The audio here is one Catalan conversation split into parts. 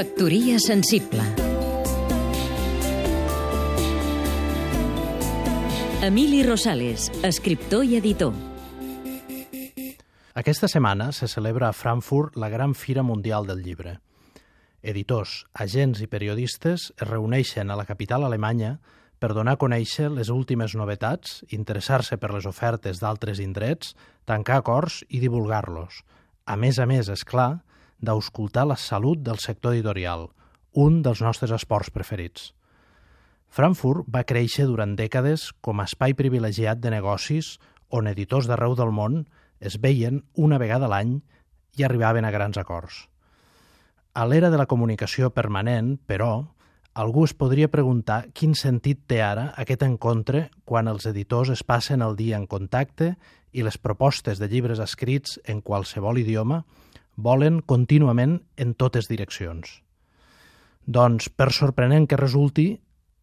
Factoria sensible Emili Rosales, escriptor i editor Aquesta setmana se celebra a Frankfurt la Gran Fira Mundial del Llibre. Editors, agents i periodistes es reuneixen a la capital alemanya per donar a conèixer les últimes novetats, interessar-se per les ofertes d'altres indrets, tancar acords i divulgar-los. A més a més, és clar, d'auscultar la salut del sector editorial, un dels nostres esports preferits. Frankfurt va créixer durant dècades com a espai privilegiat de negocis on editors d'arreu del món es veien una vegada l'any i arribaven a grans acords. A l'era de la comunicació permanent, però, algú es podria preguntar quin sentit té ara aquest encontre quan els editors es passen el dia en contacte i les propostes de llibres escrits en qualsevol idioma volen contínuament en totes direccions. Doncs, per sorprenent que resulti,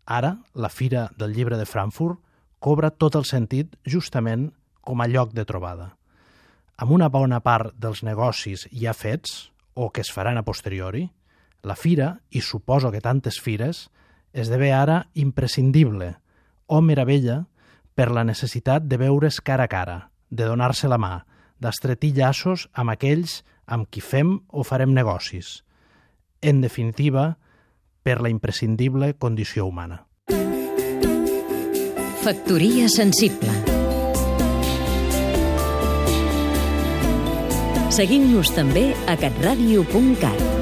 ara la Fira del Llibre de Frankfurt cobra tot el sentit justament com a lloc de trobada. Amb una bona part dels negocis ja fets, o que es faran a posteriori, la fira, i suposo que tantes fires, esdevé ara imprescindible, o meravella, per la necessitat de veure's cara a cara, de donar-se la mà, d'estretir llaços amb aquells amb qui fem o farem negocis. En definitiva, per la imprescindible condició humana. Factoria sensible Seguim-nos també a catradio.cat